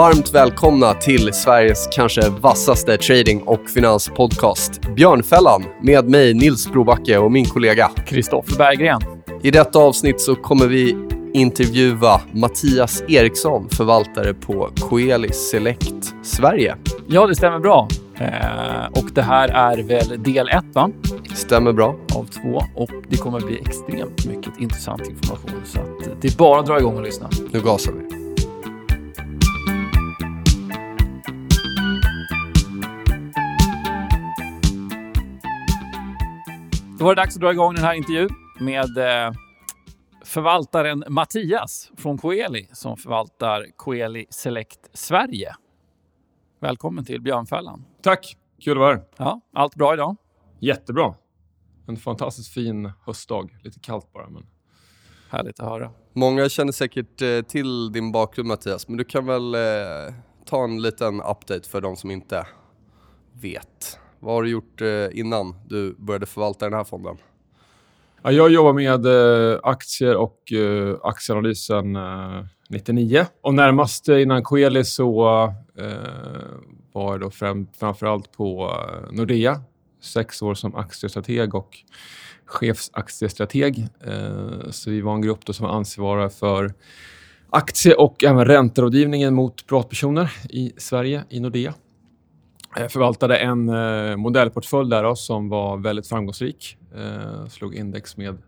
Varmt välkomna till Sveriges kanske vassaste trading och finanspodcast Björnfällan med mig Nils Brobacke och min kollega Kristoffer Berggren. I detta avsnitt så kommer vi intervjua Mattias Eriksson, förvaltare på Coeli Select Sverige. Ja, det stämmer bra. Eh, och det här är väl del ett, va? Stämmer bra. Av två. Och det kommer bli extremt mycket intressant information. Så att det är bara att dra igång och lyssna. Nu gasar vi. Då var det dags att dra igång den här intervjun med eh, förvaltaren Mattias från Coeli som förvaltar Coeli Select Sverige. Välkommen till Björnfällan. Tack, kul att vara här. Ja, allt bra idag? Jättebra. En fantastiskt fin höstdag. Lite kallt bara, men... Härligt att höra. Många känner säkert eh, till din bakgrund Mattias, men du kan väl eh, ta en liten update för de som inte vet. Vad har du gjort eh, innan du började förvalta den här fonden? Jag jobbar med eh, aktier och eh, aktieanalys sedan 99. Och närmast innan Coeli så var jag då fram, framförallt på Nordea. Sex år som aktiestrateg och chefsaktiestrateg. Så vi var en grupp då som var ansvariga för aktie och även ränterådgivningen mot privatpersoner i Sverige, i Nordea. Jag förvaltade en eh, modellportfölj där då, som var väldigt framgångsrik. Eh, slog index med,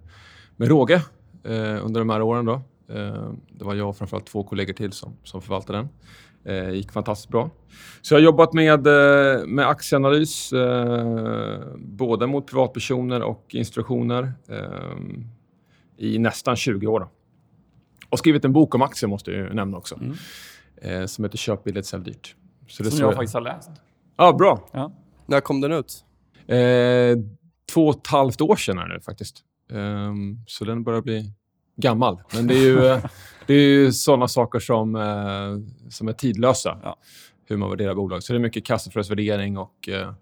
med råge eh, under de här åren. Då. Eh, det var jag och framförallt två kollegor till som, som förvaltade den. Eh, gick fantastiskt bra. Så jag har jobbat med, eh, med aktieanalys, eh, både mot privatpersoner och institutioner eh, i nästan 20 år. Då. Och skrivit en bok om aktier, måste jag nämna också, mm. eh, som heter Köp billigt, sälj dyrt. Så det som jag faktiskt har läst. Ja, bra. Ja. När kom den ut? Eh, två och ett halvt år sedan nu faktiskt. Eh, så den börjar bli gammal. Men det är ju, det är ju sådana saker som, eh, som är tidlösa. Ja. Hur man värderar bolag. Så det är mycket kassaflödesvärdering och eh,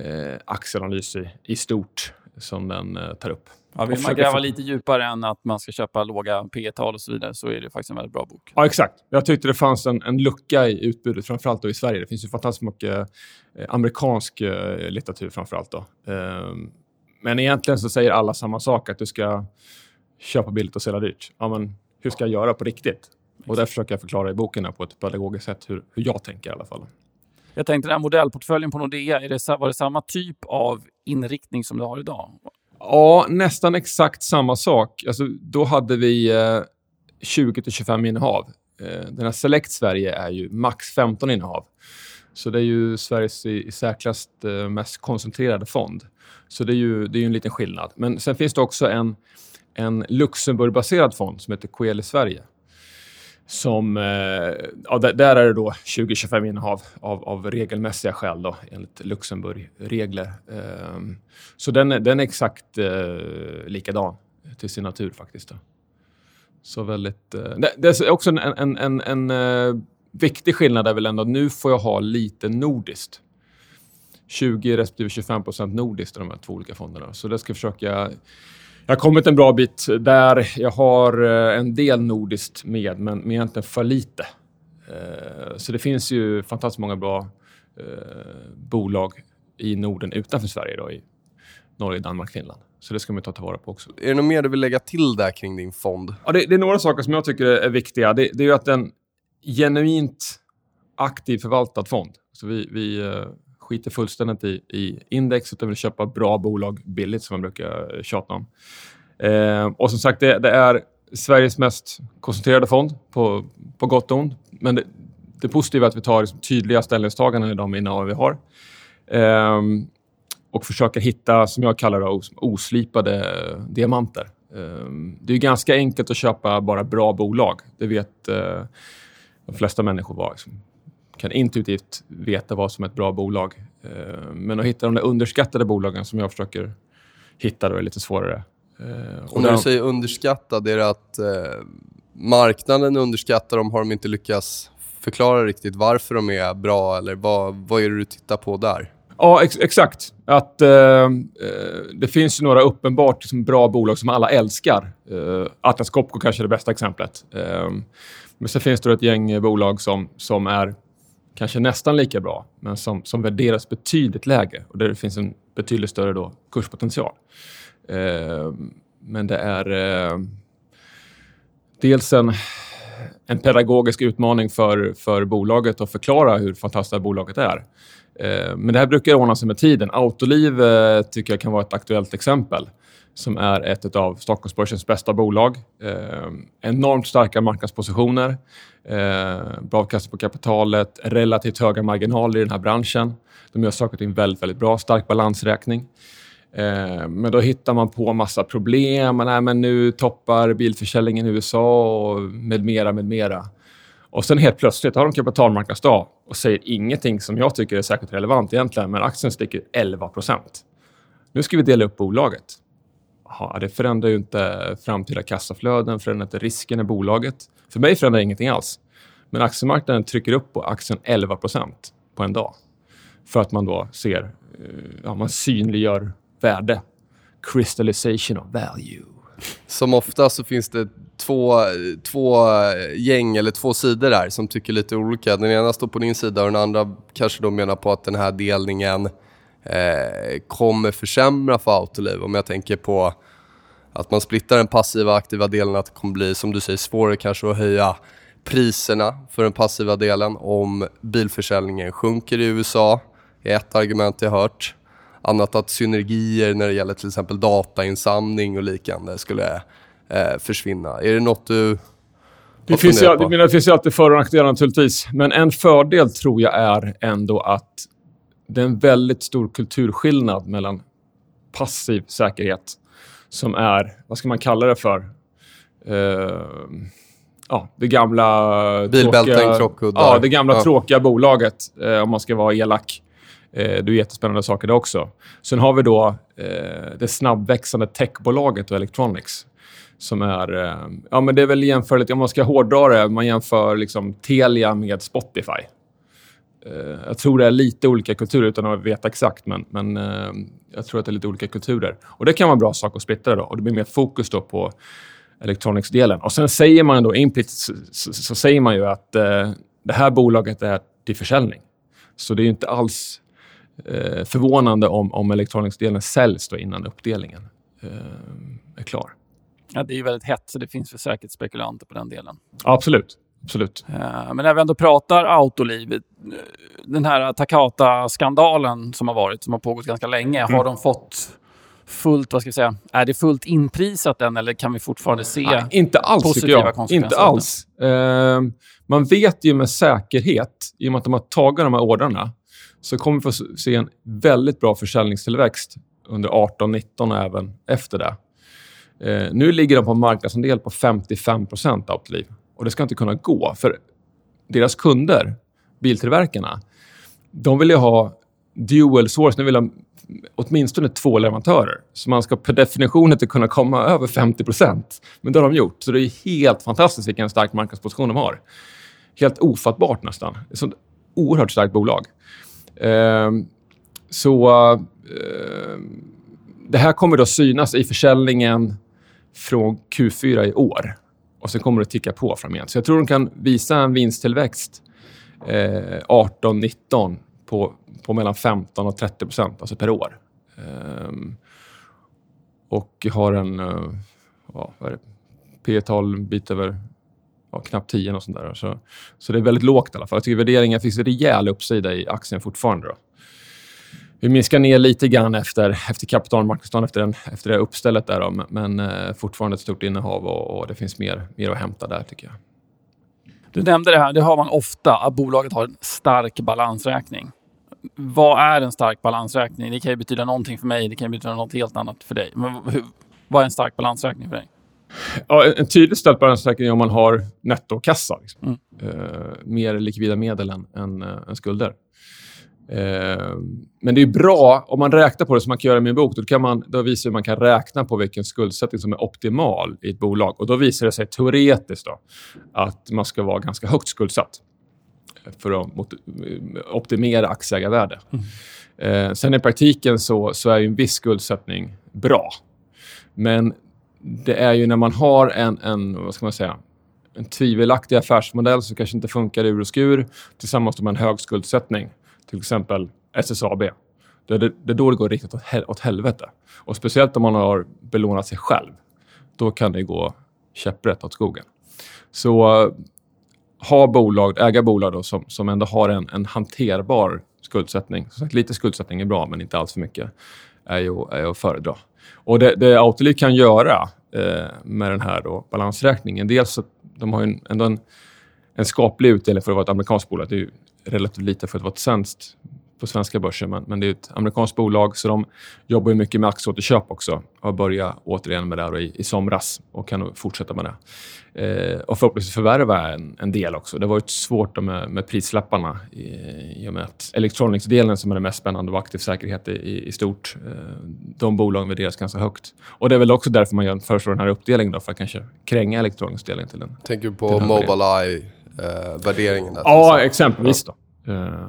eh, aktieanalys i, i stort som den tar upp. Ja, vill man gräva lite djupare än att man ska köpa låga P tal och så vidare så är det faktiskt en väldigt bra bok. Ja, exakt. Jag tyckte det fanns en, en lucka i utbudet, framförallt då i Sverige. Det finns ju fantastiskt mycket eh, amerikansk eh, litteratur framförallt. Då. Eh, men egentligen så säger alla samma sak, att du ska köpa billigt och sälja dyrt. Ja, men hur ska jag göra på riktigt? Och där försöker jag förklara i boken på ett pedagogiskt sätt hur, hur jag tänker i alla fall. Jag tänkte den här modellportföljen på Nordea, är det, var det samma typ av inriktning som du har idag? Ja, nästan exakt samma sak. Alltså, då hade vi eh, 20-25 innehav. Eh, den här Select Sverige är ju max 15 innehav. Så det är ju Sveriges i, i särklass eh, mest koncentrerade fond. Så det är ju det är en liten skillnad. Men sen finns det också en, en Luxemburgbaserad fond som heter Coeli Sverige som, eh, ja, där är det då 20-25 innehav av, av regelmässiga skäl då, enligt Luxemburg-regler. Ehm, så den, den är exakt eh, likadan till sin natur faktiskt. Då. Så väldigt... Eh, det, är också en, en, en, en viktig skillnad är väl ändå att nu får jag ha lite nordiskt. 20 respektive 25 procent nordiskt i de här två olika fonderna. Så det ska jag försöka jag har kommit en bra bit där. Jag har eh, en del nordiskt med, men egentligen för lite. Eh, så det finns ju fantastiskt många bra eh, bolag i Norden utanför Sverige, då, i Norge, Danmark, Finland. Så det ska man ta tillvara på också. Är det något mer du vill lägga till där kring din fond? Ja, det, det är några saker som jag tycker är viktiga. Det, det är ju att en genuint aktiv förvaltad fond. Så vi, vi skiter fullständigt i, i index utan vill köpa bra bolag billigt som man brukar tjata om. Eh, och som sagt, det, det, är Sveriges mest koncentrerade fond på, på gott och ont. Men det, det positiva är att vi tar liksom tydliga ställningstaganden i de innehav vi har. Eh, och försöker hitta, som jag kallar det, oslipade eh, diamanter. Eh, det är ganska enkelt att köpa bara bra bolag. Det vet eh, de flesta människor vad, liksom, kan intuitivt veta vad som är ett bra bolag. Eh, men att hitta de där underskattade bolagen som jag försöker hitta då är lite svårare. Eh, och när du säger underskattad, är det att eh, marknaden underskattar dem? Har de inte lyckats förklara riktigt varför de är bra? Eller vad, vad är det du tittar på där? Ja, ex exakt. Att, eh, det finns ju några uppenbart liksom, bra bolag som alla älskar. Eh, Atlas Copco kanske är det bästa exemplet. Eh, men så finns det ett gäng bolag som, som är kanske nästan lika bra, men som, som värderas betydligt lägre och där det finns en betydligt större då, kurspotential. Eh, men det är eh, dels en, en pedagogisk utmaning för, för bolaget att förklara hur fantastiskt bolaget är. Eh, men det här brukar ordna sig med tiden. Autoliv eh, tycker jag kan vara ett aktuellt exempel som är ett av Stockholmsbörsens bästa bolag. Eh, enormt starka marknadspositioner, eh, bra avkastning på kapitalet, relativt höga marginaler i den här branschen. De gör saker och ting väldigt, väldigt bra, stark balansräkning. Eh, men då hittar man på massa problem. Nej, men nu toppar bilförsäljningen i USA och med mera, med mera. Och sen helt plötsligt har de kapitalmarknadsdag och säger ingenting som jag tycker är särskilt relevant egentligen, men aktien sticker 11 procent. Nu ska vi dela upp bolaget. Aha, det förändrar ju inte framtida kassaflöden, förändrar inte risken i bolaget. För mig förändrar det ingenting alls. Men aktiemarknaden trycker upp på aktien 11 på en dag. För att man då ser, eh, ja, man synliggör värde. Crystallization of value. Som ofta så finns det två, två gäng eller två sidor där som tycker lite olika. Den ena står på din sida och den andra kanske då menar på att den här delningen eh, kommer försämra för Autoliv. Om jag tänker på att man splittar den passiva och aktiva delen, att det kommer bli, som du säger, svårare kanske att höja priserna för den passiva delen om bilförsäljningen sjunker i USA, är ett argument jag hört. Annat att synergier när det gäller till exempel datainsamling och liknande skulle eh, försvinna. Är det något du det finns, ju, det finns ju alltid för och nackdelar naturligtvis. Men en fördel tror jag är ändå att det är en väldigt stor kulturskillnad mellan passiv säkerhet som är, vad ska man kalla det för? Uh, ja, det gamla... Bilbälten, krockkuddar. Ja, det gamla ja. tråkiga bolaget, eh, om man ska vara elak. Eh, det är jättespännande saker det också. Sen har vi då det snabbväxande techbolaget och Electronics som är... Ja, men det är väl jämförligt, om man ska hårdra det, man jämför liksom Telia med Spotify. Eh, jag tror det är lite olika kulturer utan att veta exakt, men, men eh, jag tror att det är lite olika kulturer. Och Det kan vara en bra sak att splittra då, och det blir mer fokus då på Electronics-delen. Och Sen säger man då implicit så, så, så, säger man ju att eh, det här bolaget är till försäljning. Så det är inte alls eh, förvånande om, om Electronics-delen säljs då innan uppdelningen eh, är klar. Ja, det är ju väldigt hett, så det finns säkert spekulanter på den delen. Absolut. Absolut. Eh, men när vi ändå pratar autoliv, eh, den här Takata-skandalen som har varit, som har pågått ganska länge, mm. har de fått fullt, vad ska jag säga, är det fullt inprisat än eller kan vi fortfarande se Nej, inte alls, positiva konsekvenser? Inte alls. Uh, man vet ju med säkerhet, i och med att de har tagit de här ordrarna, så kommer vi få se en väldigt bra försäljningstillväxt under 18-19 och även efter det. Uh, nu ligger de på en marknadsandel på 55% Autoliv. Och det ska inte kunna gå. För deras kunder, biltillverkarna, de vill ju ha dual source. De vill ha åtminstone två leverantörer. Så man ska per definition inte kunna komma över 50% Men det har de gjort. Så det är helt fantastiskt vilken stark marknadsposition de har. Helt ofattbart nästan. Det är ett sånt oerhört starkt bolag. Eh, så eh, det här kommer då synas i försäljningen från Q4 i år och sen kommer det ticka på framgent. Så jag tror de kan visa en vinsttillväxt eh, 18-19 på, på mellan 15 och 30 procent, alltså per år. Eh, och har en eh, ja, P tal bit över ja, knappt 10 och sånt där. Så, så det är väldigt lågt i alla fall. Jag tycker värderingen finns en rejäl uppsida i aktien fortfarande. Då. Vi minskar ner lite grann efter, efter kapitalmarknadsdagen, efter, den, efter det uppstället där. Då, men eh, fortfarande ett stort innehav och, och, det finns mer, mer att hämta där tycker jag. Du nämnde det här, det har man ofta, att bolaget har en stark balansräkning. Vad är en stark balansräkning? Det kan ju betyda någonting för mig, det kan betyda något helt annat för dig. Men hur, vad är en stark balansräkning för dig? Ja, en tydlig stark balansräkning är om man har nettokassa. Liksom. Mm. Uh, mer likvida medel än, än, uh, än skulder. Eh, men det är bra om man räknar på det som man kan göra med en bok. Då, kan man, då visar hur man kan räkna på vilken skuldsättning som är optimal i ett bolag. Och Då visar det sig teoretiskt då, att man ska vara ganska högt skuldsatt. för att mot, optimera aktieägarvärde. Mm. Eh, sen i praktiken så, så är ju en viss skuldsättning bra. Men det är ju när man har en, en vad ska man säga, en tvivelaktig affärsmodell som kanske inte funkar ur och skur tillsammans med en hög skuldsättning, till exempel SSAB. Det är, det, det är då det går riktigt åt, hel, åt helvete. Och speciellt om man har belånat sig själv. Då kan det gå käpprätt åt skogen. Så eh, ha bolag, äga bolag då, som, som ändå har en, en hanterbar skuldsättning. Så sagt, lite skuldsättning är bra, men inte alls för mycket. är ju, är att föredra. Och det, det Autoliv kan göra eh, med den här då, balansräkningen, dels att de har en, ändå en, en skaplig utdelning för att vara ett amerikanskt bolag. Det är ju relativt lite för att vara ett svenskt på svenska börsen, men, men det är ett amerikanskt bolag så de jobbar mycket med aktieåterköp också har börjat återigen med det här i, i somras och kan fortsätta med det. Eh, och förhoppningsvis förvärva en, en del också. Det har varit svårt med, med prislapparna i, i och med att Electronics-delen som är det mest spännande och aktiv säkerhet i, i stort, eh, de bolagen värderas ganska högt. Och det är väl också därför man föreslår den här uppdelningen då, för att kanske kränga Electronics-delen till den. Tänker du på Mobileye-värderingen? Eh, ja, exempelvis. Då. Eh,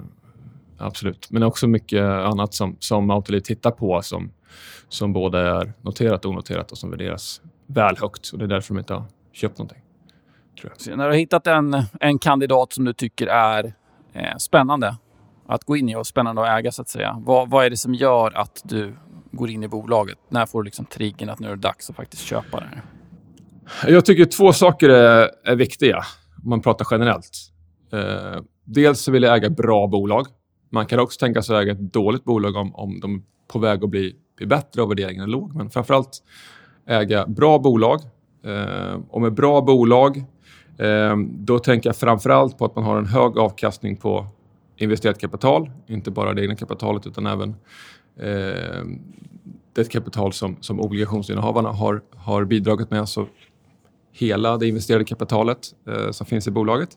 absolut. Men också mycket annat som, som Autoliv tittar på som, som både är noterat och onoterat och som värderas väl högt. Och det är därför de inte har köpt någonting. Tror jag. Så när du har hittat en, en kandidat som du tycker är eh, spännande att gå in i och spännande att äga så att säga. Vad, vad är det som gör att du går in i bolaget? När får du liksom triggern att nu är det dags att faktiskt köpa det? Jag tycker två saker är, är viktiga om man pratar generellt. Eh, dels så vill jag äga bra bolag. Man kan också tänka sig att äga ett dåligt bolag om, om de är på väg att bli, bli bättre och värderingen är låg. Men framförallt äga bra bolag. Eh, och med bra bolag, eh, då tänker jag framförallt på att man har en hög avkastning på investerat kapital. Inte bara det egna kapitalet utan även eh, det kapital som, som obligationsinnehavarna har, har bidragit med. Så hela det investerade kapitalet eh, som finns i bolaget.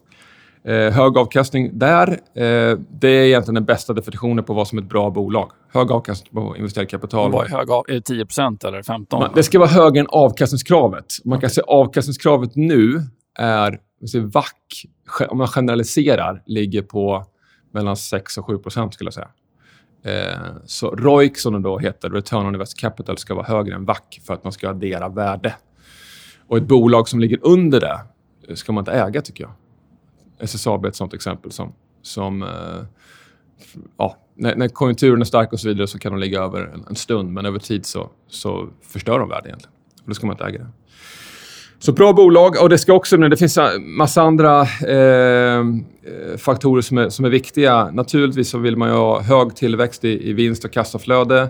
Eh, hög avkastning där, eh, det är egentligen den bästa definitionen på vad som är ett bra bolag. Hög avkastning på investerat kapital. Vad är, hög av, är det 10 eller 15 Man, Det ska vara högre än avkastningskravet. Man kan säga avkastningskravet nu är, VAC, om man generaliserar, ligger på mellan 6 och 7 skulle jag säga. Eh, så ROIC, som det då heter, Return on Invested Capital, ska vara högre än VAC för att man ska addera värde. Och ett bolag som ligger under det ska man inte äga, tycker jag. SSAB är ett sånt exempel som, som eh, ja, när, när, konjunkturen är stark och så vidare så kan de ligga över en, en stund, men över tid så, så förstör de värde egentligen. Och då ska man inte äga det. Så bra bolag. Och det ska också, det finns massa andra eh, eh, faktorer som är, som är viktiga. Naturligtvis så vill man ju ha hög tillväxt i, i vinst och kassaflöde.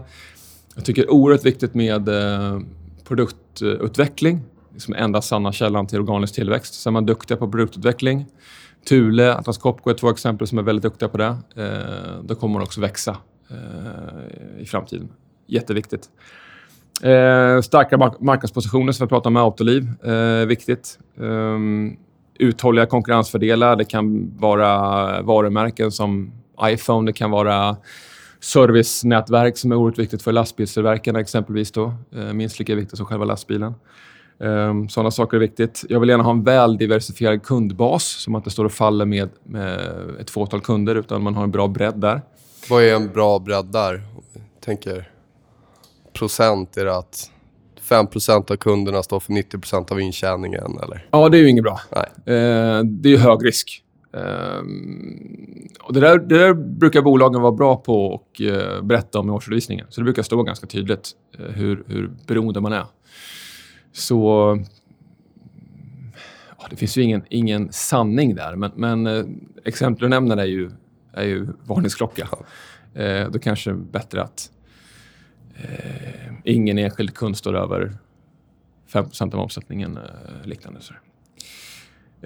Jag tycker det är oerhört viktigt med eh, produktutveckling. Liksom enda sanna källan till organisk tillväxt. Sen är man duktiga på produktutveckling Thule, Atlas Copco är två exempel som är väldigt duktiga på det. Eh, då kommer man också växa eh, i framtiden. Jätteviktigt. Eh, starka mark marknadspositioner som vi pratar om med Autoliv. Eh, viktigt. Eh, uthålliga konkurrensfördelar. Det kan vara varumärken som iPhone. Det kan vara servicenätverk som är oerhört viktigt för lastbilstillverkarna exempelvis. Då. Eh, minst lika viktigt som själva lastbilen. Um, sådana saker är viktigt. Jag vill gärna ha en väl diversifierad kundbas så man inte står och faller med, med ett fåtal kunder utan man har en bra bredd där. Vad är en bra bredd där? tänker procent, är det att 5% av kunderna står för 90% av intjäningen? Eller? Ja, det är ju inget bra. Nej. Uh, det är hög risk. Uh, och det, där, det där brukar bolagen vara bra på att uh, berätta om i årsredovisningen. Så det brukar stå ganska tydligt eh, hur, hur beroende man är. Så ja, det finns ju ingen, ingen sanning där, men, men eh, exempel du nämner är ju, är ju varningsklocka. Eh, då kanske det är bättre att eh, ingen enskild kund står över 5% av omsättningen. Eh, liknande. Så.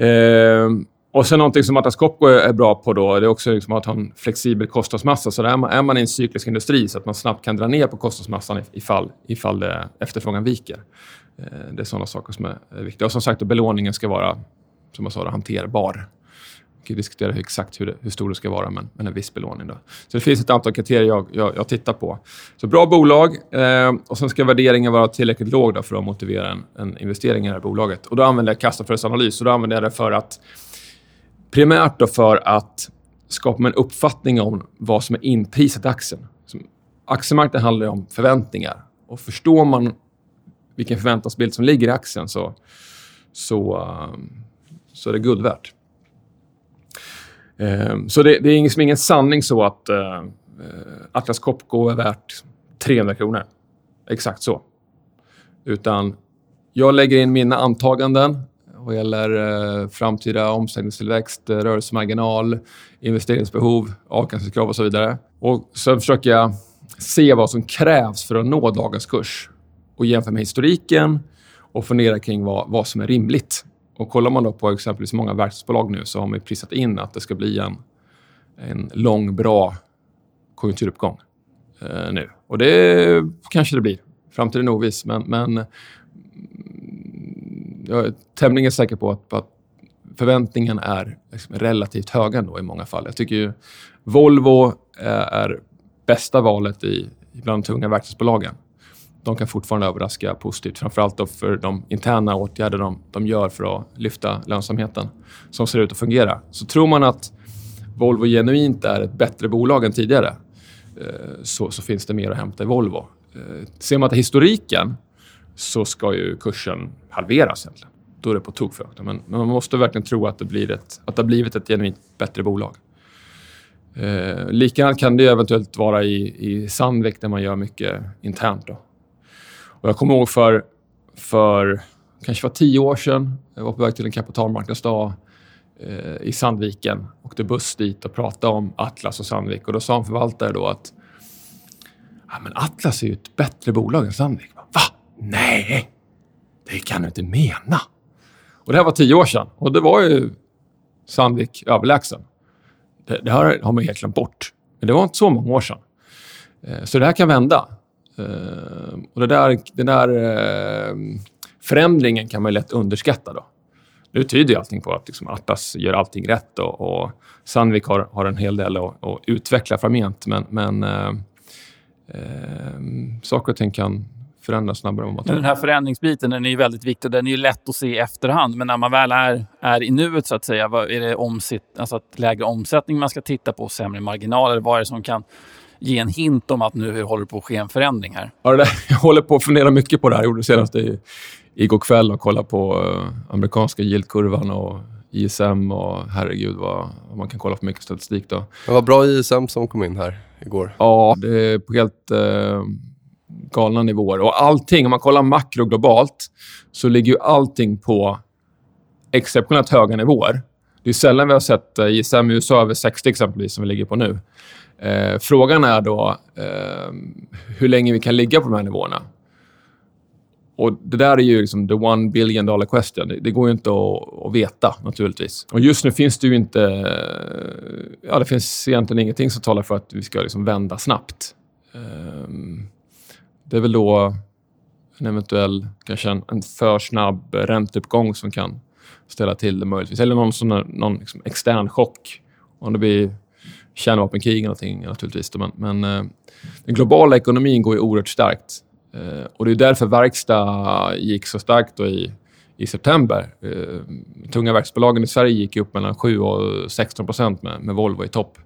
Eh, och sen någonting som Atlas Copco är bra på då, det är också liksom att ha en flexibel kostnadsmassa. Så är man, är man i en cyklisk industri så att man snabbt kan dra ner på kostnadsmassan ifall, ifall efterfrågan viker. Eh, det är sådana saker som är viktiga. Och som sagt, belåningen ska vara, som jag sa, hanterbar. Vi kan diskutera exakt hur, det, hur stor det ska vara, men, men en viss belåning. Då. Så det finns ett antal kriterier jag, jag, jag tittar på. Så bra bolag eh, och sen ska värderingen vara tillräckligt låg då för att motivera en, en investering i det här bolaget. Och då använder jag kassaflödesanalys. Och då använder jag det för att primärt då för att skapa en uppfattning om vad som är inprisat i aktien. Aktiemarknaden handlar om förväntningar. Och förstår man vilken förväntansbild som ligger i aktien så, så, um, så är det guld värt. Ehm, så det, det, är liksom ingen sanning så att eh, eh, Atlas Copco är värt 300 kronor. Exakt så. Utan jag lägger in mina antaganden vad gäller eh, framtida omsättningstillväxt, rörelsemarginal, investeringsbehov, avkastningskrav och så vidare. Och sen försöker jag se vad som krävs för att nå dagens kurs och jämför med historiken och funderar kring vad, vad som är rimligt. Och kollar man då på exempelvis många verkstadsbolag nu så har man prisat in att det ska bli en, en lång, bra konjunkturuppgång eh, nu. Och det kanske det blir. Framtiden är oviss, men, men mm, jag är tämligen säker på att, på att förväntningen är liksom relativt höga ändå i många fall. Jag tycker ju Volvo eh, är bästa valet i, bland de tunga verkstadsbolagen. De kan fortfarande överraska positivt, framförallt för de interna åtgärder de, de gör för att lyfta lönsamheten som ser ut att fungera. Så tror man att Volvo genuint är ett bättre bolag än tidigare eh, så, så finns det mer att hämta i Volvo. Eh, ser man till historiken så ska ju kursen halveras egentligen. Då är det på tok för högt. Men, men man måste verkligen tro att det, blir ett, att det har blivit ett genuint bättre bolag. Eh, likadant kan det eventuellt vara i, i Sandvik där man gör mycket internt. Då. Och jag kommer ihåg för, för kanske var tio år sedan. Jag var på väg till en kapitalmarknadsdag eh, i Sandviken. Åkte buss dit och pratade om Atlas och Sandvik. Och då sa en förvaltare då att ja, men Atlas är ju ett bättre bolag än Sandvik. Va? Nej, det kan du inte mena. Och det här var tio år sedan och det var ju Sandvik överlägsen. Det, det här har man helt glömt bort. Men det var inte så många år sedan. Eh, så det här kan vända. Eh, och det där, den där eh, förändringen kan man lätt underskatta. Då. Nu tyder ju allting på att liksom Atlas gör allting rätt och, och Sandvik har, har en hel del att, att utveckla framgent. Men, men eh, eh, saker och ting kan förändras snabbare än vad man tror. Den här förändringsbiten den är ju väldigt viktig. Den är ju lätt att se i efterhand. Men när man väl är, är i nuet, så att säga, vad är det omsitt, alltså att lägre omsättning man ska titta på, sämre marginaler? Vad är det som kan ge en hint om att nu håller det på att ske en förändring här? Ja, det där, jag håller på att fundera mycket på det här. Jag gjorde det senast i, igår kväll och kollade på uh, amerikanska yieldkurvan och ISM och herregud vad, man kan kolla på mycket statistik då. Det var bra ISM som kom in här igår. Ja, det är på helt... Uh, galna nivåer. Och allting, om man kollar makro globalt, så ligger ju allting på exceptionellt höga nivåer. Det är sällan vi har sett eh, ISM i USA över 60 exempelvis, som vi ligger på nu. Eh, frågan är då eh, hur länge vi kan ligga på de här nivåerna. Och Det där är ju liksom the one billion dollar question. Det, det går ju inte att, att, veta, naturligtvis. Och Just nu finns det ju inte... Eh, ja, det finns egentligen ingenting som talar för att vi ska liksom vända snabbt. Eh, det är väl då en eventuell, kanske en, en för snabb ränteuppgång som kan ställa till det möjligtvis. Eller någon, sån, någon liksom extern chock. Om det blir kärnvapenkrig eller någonting naturligtvis. Men, men eh, den globala ekonomin går ju oerhört starkt. Eh, och det är därför verkstad gick så starkt i, i september. Eh, tunga verkstadsbolagen i Sverige gick upp mellan 7 och 16 procent med, med Volvo i topp.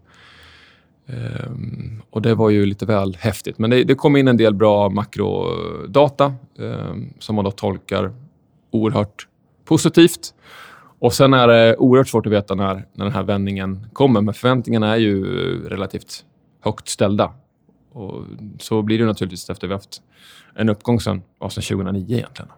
Um, och Det var ju lite väl häftigt. Men det, det kom in en del bra makrodata um, som man då tolkar oerhört positivt. Och Sen är det oerhört svårt att veta när, när den här vändningen kommer. Men förväntningarna är ju relativt högt ställda. Och Så blir det naturligtvis efter vi haft en uppgång sen, sen 2009 egentligen.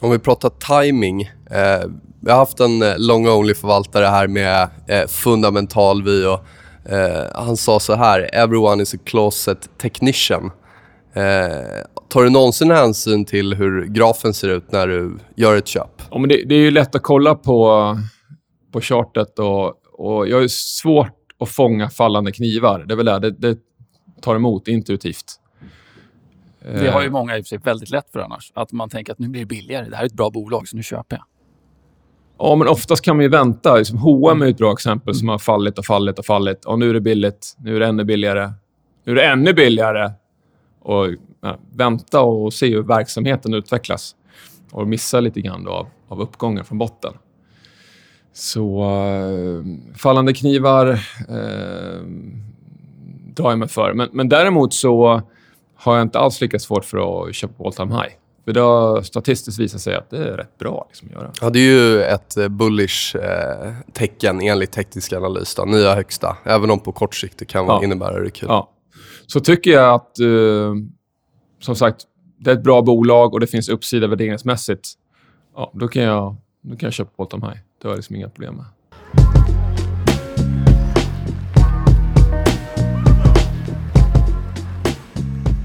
Om vi pratar timing. Eh, vi har haft en eh, long only-förvaltare här med eh, fundamental vy. Och Eh, han sa så här, “Everyone is a closet technician”. Eh, tar du någonsin hänsyn till hur grafen ser ut när du gör ett köp? Ja, men det, det är ju lätt att kolla på, på chartet och, och jag har svårt att fånga fallande knivar. Det är väl det, det, det tar emot intuitivt. Det har ju många i och för sig väldigt lätt för annars. Att man tänker att nu blir det billigare. Det här är ett bra bolag, så nu köper jag. Ja, men oftast kan man ju vänta. Liksom H&M är ett bra exempel som har fallit och fallit och fallit. Och nu är det billigt. Nu är det ännu billigare. Nu är det ännu billigare. Och ja, Vänta och se hur verksamheten utvecklas. Och missa lite grann av, av uppgången från botten. Så eh, fallande knivar eh, drar jag mig för. Men, men däremot så har jag inte alls lika svårt för att köpa på all time high. För det har statistiskt visat sig att det är rätt bra liksom, att göra. Ja, det är ju ett eh, bullish eh, tecken enligt teknisk analys. Då. Nya högsta. Även om på kort sikt det kan Ja. innebära rekyl. Ja. Så tycker jag att, eh, som sagt, det är ett bra bolag och det finns uppsida värderingsmässigt. Ja, då kan jag, då kan jag köpa time high. Det har jag liksom inga problem med.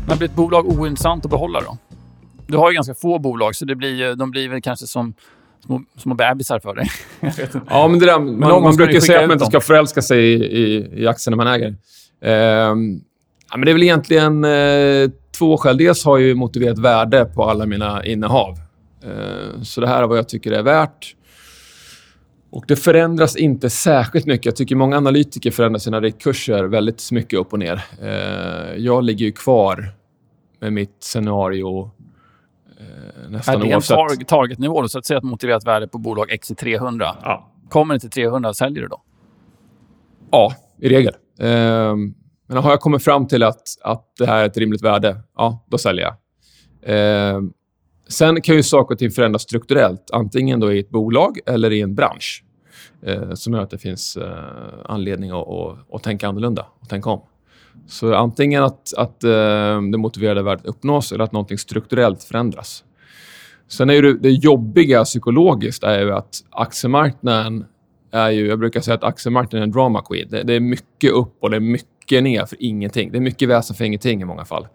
Men blir ett bolag ointressant att behålla då? Du har ju ganska få bolag, så det blir, de blir väl kanske som små, små bebisar för dig. Ja, men det där, man, man ni brukar säga att man inte ska förälska sig i, i, i aktierna man äger. Ehm, ja, men det är väl egentligen eh, två skäl. Dels har jag ju motiverat värde på alla mina innehav. Eh, så det här är vad jag tycker det är värt. Och Det förändras inte särskilt mycket. Jag tycker många analytiker förändrar sina riktkurser väldigt mycket upp och ner. Eh, jag ligger ju kvar med mitt scenario eh, Är nästan det en oavsett. tar- targetnivå då? Så att säga att motiverat värde på bolag X är 300. Ja. Kommer det till 300, säljer du då? Ja, i regel. Ehm, men har jag kommit fram till att, att det här är ett rimligt värde, ja, då säljer jag. Eh, sen kan ju saker och ting förändras strukturellt, antingen då i ett bolag eller i en bransch, eh, som gör att det finns eh, anledning att, att, att tänka annorlunda och tänka om. Så antingen att, att eh, det motiverade värdet uppnås eller att någonting strukturellt förändras. Sen är ju det, det jobbiga psykologiskt är ju att aktiemarknaden är ju, jag brukar säga att aktiemarknaden är en drama queen. Det, det är mycket upp och det är mycket mycket ner för ingenting. Det är mycket väsen för ingenting i många fall.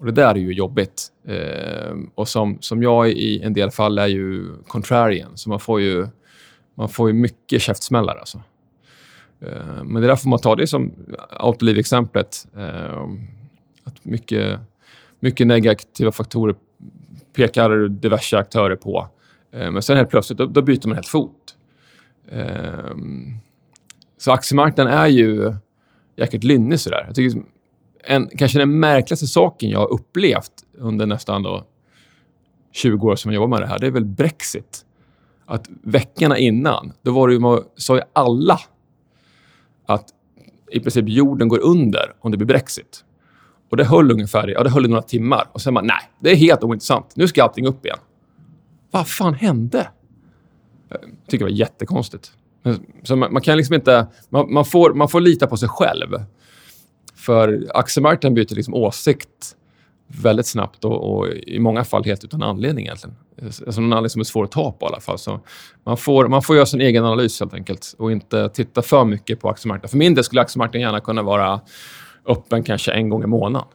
Och Det där är ju jobbigt. Eh, och som, som jag i en del fall är ju contrarian, så man får ju, man får ju mycket käftsmällar. Alltså. Eh, men det där får man ta. Det är som Autoliv-exemplet. Eh, att mycket, mycket negativa faktorer pekar diverse aktörer på. Eh, men sen helt plötsligt, då, då byter man helt fot. Ehm, så aktiemarknaden är ju jäkligt lynnig sådär. Jag tycker en, kanske den märkligaste saken jag har upplevt under nästan då 20 år som jag jobbar med det här, det är väl Brexit. Att veckorna innan, då var det ju, man sa ju alla att i princip jorden går under om det blir Brexit. Och det höll ungefär ja, det höll i några timmar. Och sen bara, nej, det är helt ointressant. Nu ska allting upp igen. Vad fan hände? Jag tycker det var jättekonstigt. Så man, man kan liksom inte... Man, man, får, man får lita på sig själv. För aktiemarknaden byter liksom åsikt väldigt snabbt och, och i många fall helt utan anledning egentligen. Alltså någon anledning som är svår att ta på i alla fall. Så man, får, man får göra sin egen analys helt enkelt och inte titta för mycket på aktiemarknaden. För min del skulle aktiemarknaden gärna kunna vara öppen kanske en gång i månaden.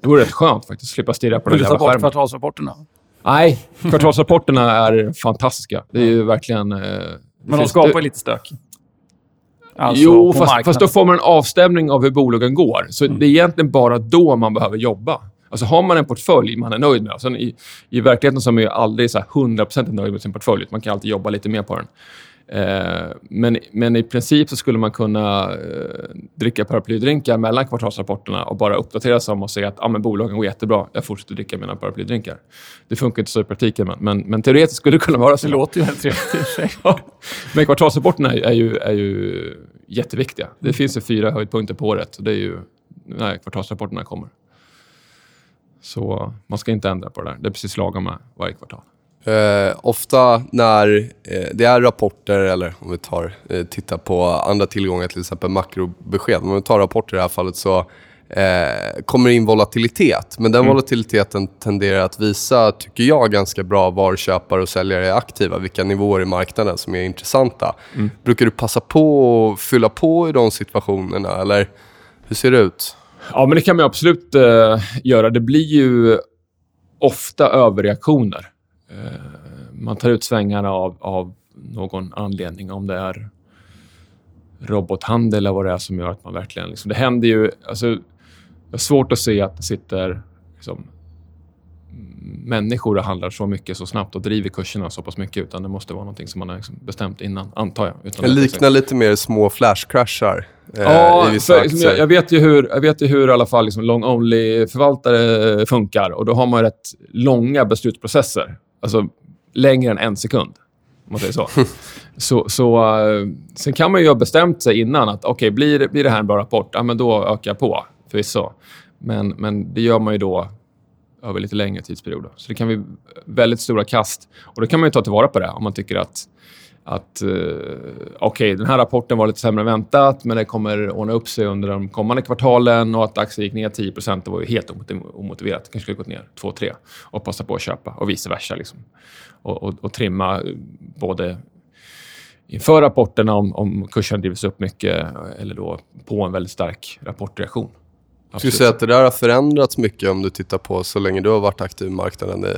det vore rätt skönt faktiskt, slippa stirra på den Vill du ta jävla bort skärmen. kvartalsrapporterna? Nej, kvartalsrapporterna är fantastiska. Det är ju verkligen... Eh, Men de skapar det- lite stök. Alltså jo, fast, marknaden. fast då får man en avstämning av hur bolagen går. Så det är egentligen bara då man behöver jobba. Alltså har man en portfölj man är nöjd med. Sen i, I verkligheten så är man ju aldrig så här 100% nöjd med sin portfölj. Man kan alltid jobba lite mer på den. Eh, men, men i princip så skulle man kunna eh, dricka paraplydrinkar mellan kvartalsrapporterna och bara uppdatera sig om och säga att ah, men bolagen går jättebra. Jag fortsätter dricka mina paraplydrinkar. Det funkar inte så i praktiken, men, men, men teoretiskt skulle det kunna vara så. Det låter ju väldigt trevligt. Ja. Men kvartalsrapporterna är, är, ju, är ju jätteviktiga. Det finns ju fyra höjdpunkter på året. och Det är ju när kvartalsrapporterna kommer. Så man ska inte ändra på det där. Det är precis lagom med varje kvartal. Eh, ofta när eh, det är rapporter, eller om vi tar, eh, tittar på andra tillgångar, till exempel makrobesked. Om vi tar rapporter i det här fallet så eh, kommer det in volatilitet. Men den volatiliteten tenderar att visa, tycker jag, ganska bra var köpare och säljare är aktiva. Vilka nivåer i marknaden som är intressanta. Brukar du passa på att fylla på i de situationerna, eller hur ser det ut? Ja, men det kan man absolut eh, göra. Det blir ju ofta överreaktioner. Eh, man tar ut svängarna av, av någon anledning. Om det är robothandel eller vad det är som gör att man verkligen... Liksom, det händer ju... Alltså, det är svårt att se att det sitter liksom, människor och handlar så mycket så snabbt och driver kurserna så pass mycket. Utan det måste vara någonting som man har liksom bestämt innan, antar jag. Utan Det liknar lite mer små flashcrashar eh, Ja, för, liksom, jag, jag, vet ju hur, jag vet ju hur i alla fall liksom long-only-förvaltare funkar. Och Då har man rätt långa beslutsprocesser. Alltså längre än en sekund. om man säger så. så, så uh, sen kan man ju ha bestämt sig innan att okay, blir, blir det här en bra rapport, ja, men då ökar jag på förvisso. Men, men det gör man ju då över lite längre tidsperioder. Så det kan bli väldigt stora kast. Och då kan man ju ta tillvara på det om man tycker att att eh, okej, okay, den här rapporten var lite sämre än väntat, men det kommer ordna upp sig under de kommande kvartalen och att aktien gick ner 10 det var ju helt omotiverat. Det kanske skulle gått ner 2-3 och passa på att köpa och vice versa. Liksom. Och, och, och trimma både inför rapporterna om, om kursen drivs upp mycket eller då på en väldigt stark rapportreaktion. Absolut. skulle säga att det där har förändrats mycket om du tittar på så länge du har varit aktiv i marknaden. I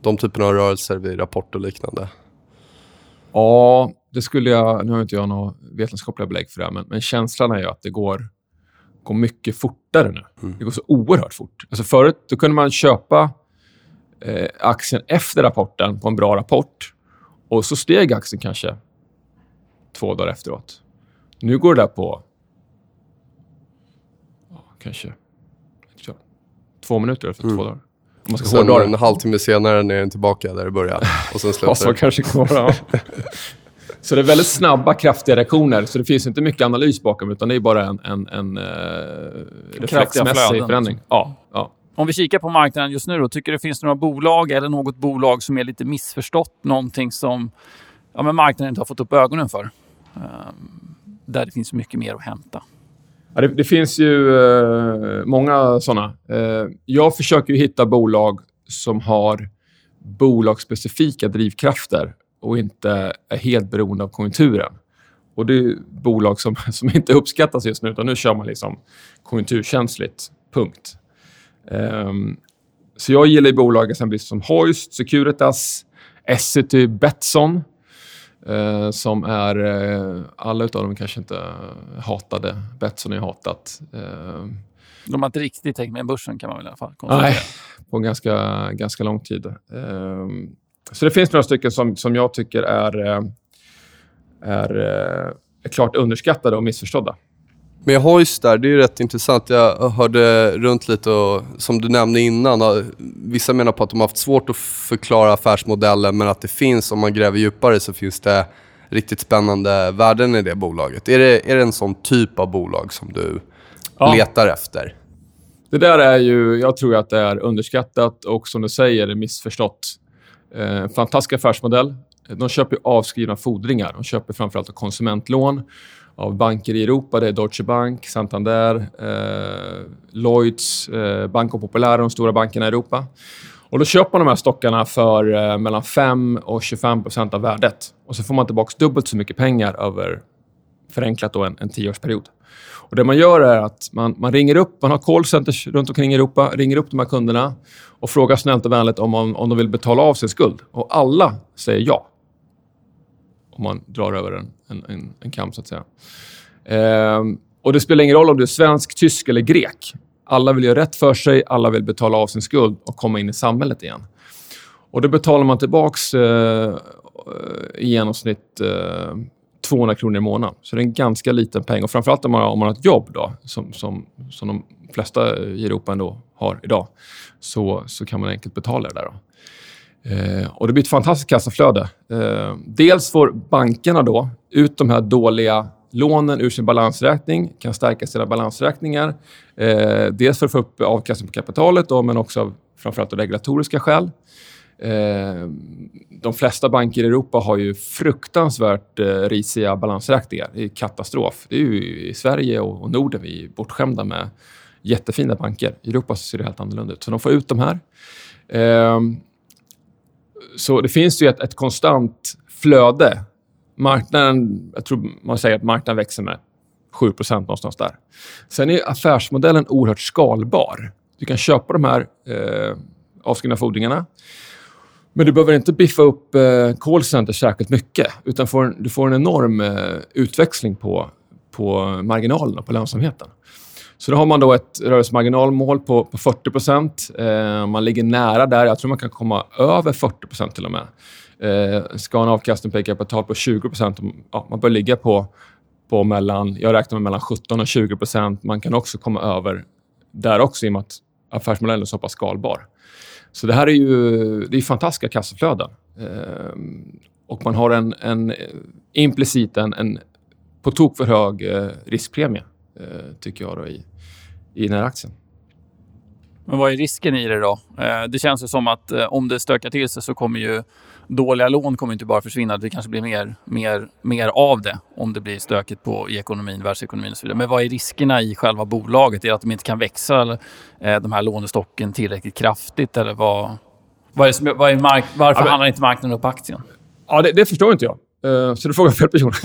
de typerna av rörelser vid rapport och liknande. Ja, det skulle jag... Nu har inte jag några vetenskapliga belägg för det, men, men känslan är ju att det går, går mycket fortare nu. Mm. Det går så oerhört fort. Alltså förut då kunde man köpa eh, aktien efter rapporten på en bra rapport och så steg aktien kanske två dagar efteråt. Nu går det där på kanske två minuter efter mm. två dagar. Om man ska sen en halvtimme senare är den tillbaka där det började. Och sen slutar ja, så kanske går ja. Så det är väldigt snabba, kraftiga reaktioner. Så det finns inte mycket analys bakom, utan det är bara en, en, en uh, reflexmässig förändring. Ja, ja. Om vi kikar på marknaden just nu, då, tycker du det finns några bolag eller något bolag som är lite missförstått? Någonting som ja, men marknaden inte har fått upp ögonen för? Um, där det finns mycket mer att hämta. Ja, det, det, finns ju eh, många såna. Eh, jag försöker hitta bolag som har bolagsspecifika drivkrafter och inte är helt beroende av konjunkturen. Och Det är bolag som, som inte uppskattas just nu, utan nu kör man liksom konjunkturkänsligt. Punkt. Um, så jag gillar bolag som Hoist, Securitas, Essity, Betsson Eh, som är... Eh, alla av dem kanske inte hatade. Betsson är hatat. Eh, de har inte riktigt hängt med börsen kan man väl i alla fall konstatera. Nej, på ganska, ganska lång tid. Eh, så det finns några stycken som, som jag tycker är, eh, är, är eh, klart underskattade och missförstådda. Med Hoist där, det är rätt intressant. Jag hörde runt lite och som du nämnde innan, vissa menar på att de har haft svårt att förklara affärsmodellen men att det finns, om man gräver djupare så finns det riktigt spännande värden i det bolaget. Är det, är det en sån typ av bolag som du ja. letar efter? Det där är ju, jag tror att det är underskattat och som du säger, missförstått. Eh, fantastisk affärsmodell. De köper avskrivna fordringar. De köper framförallt konsumentlån av banker i Europa. Det är Deutsche Bank, Santander, eh, Lloyds, eh, Banco Popular, de stora bankerna i Europa. Och Då köper man de här stockarna för eh, mellan 5 och 25 procent av värdet. Och så får man tillbaka dubbelt så mycket pengar över förenklat då en, en tioårsperiod. Och det man gör är att man, man ringer upp, man har callcenters runt omkring i Europa, ringer upp de här kunderna och frågar snällt och vänligt om, om, om de vill betala av sin skuld. Och alla säger ja om man drar över en, en, en, en kam, så att säga. Eh, och Det spelar ingen roll om du är svensk, tysk eller grek. Alla vill göra rätt för sig, alla vill betala av sin skuld och komma in i samhället igen. Och Då betalar man tillbaka eh, eh, i genomsnitt eh, 200 kronor i månaden. Så det är en ganska liten peng. Och framförallt om man, om man har ett jobb, då, som, som, som de flesta i Europa ändå har idag, så, så kan man enkelt betala det där. Då. Eh, och Det blir ett fantastiskt kassaflöde. Eh, dels får bankerna då ut de här dåliga lånen ur sin balansräkning, kan stärka sina balansräkningar. Eh, dels för att få upp avkastning på kapitalet, då, men också av framförallt av regulatoriska skäl. Eh, de flesta banker i Europa har ju fruktansvärt eh, risiga balansräkningar. Det är katastrof. Det är ju I Sverige och, och Norden vi är bortskämda med jättefina banker. I Europa ser det helt annorlunda ut. Så de får ut de här. Eh, så det finns ju ett, ett konstant flöde. Marknaden, jag tror man säger att marknaden växer med 7% någonstans där. Sen är affärsmodellen oerhört skalbar. Du kan köpa de här eh, avskrivna fordringarna. Men du behöver inte biffa upp eh, callcenter särskilt mycket. Utan får, du får en enorm eh, utväxling på, på marginalerna, på lönsamheten. Så då har man då ett rörelsemarginalmål på, på 40 eh, Man ligger nära där. Jag tror man kan komma över 40% till och med. Eh, ska ha en avkastning på kapital på 20 ja, Man bör ligga på, på mellan, jag räknar med mellan 17 och 20% Man kan också komma över där också i och med att affärsmodellen är så pass skalbar. Så det här är ju det är fantastiska kassaflöden. Eh, och man har en, en implicit en, en på tok för hög eh, riskpremie, tycker jag, då, i, i den här aktien. Men vad är risken i det då? Eh, det känns ju som att eh, om det stökar till sig så kommer ju dåliga lån kommer inte bara försvinna. Det kanske blir mer, mer, mer av det om det blir stökigt på, i ekonomin, världsekonomin och så vidare. Men vad är riskerna i själva bolaget? Är det att de inte kan växa eller, eh, de här lånestocken tillräckligt kraftigt? Eller vad, vad är, som, vad är mark, varför ja, men, handlar inte marknaden upp aktien? Ja, det, det förstår inte jag. Så du frågar fel person.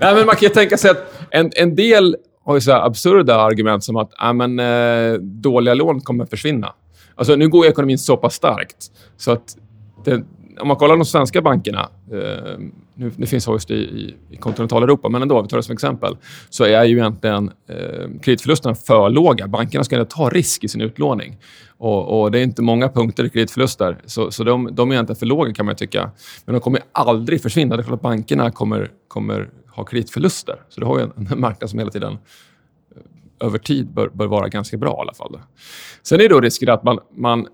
Nej, men man kan ju tänka sig att en, en del har ju så absurda argument som att äh, men, eh, dåliga lån kommer försvinna. Alltså, nu går ekonomin så pass starkt så att det, om man kollar de svenska bankerna, eh, nu, det finns Hoist i, i, i kontinentaleuropa, men ändå, vi tar det som exempel, så är ju egentligen eh, kreditförlusterna för låga. Bankerna ska ta risk i sin utlåning. Och, och, Det är inte många punkter i kreditförluster, så, så de, de är egentligen för låga kan man tycka. Men de kommer aldrig försvinna. Det är klart att bankerna kommer, kommer har kreditförluster. Så du har ju en, en marknad som hela tiden eh, över tid bör, bör vara ganska bra i alla fall. Sen är då risken att man, man